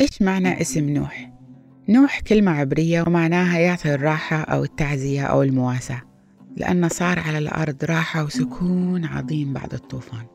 إيش معنى اسم نوح؟ نوح كلمة عبرية ومعناها يعطي الراحة أو التعزية أو المواساة لأنه صار على الأرض راحة وسكون عظيم بعد الطوفان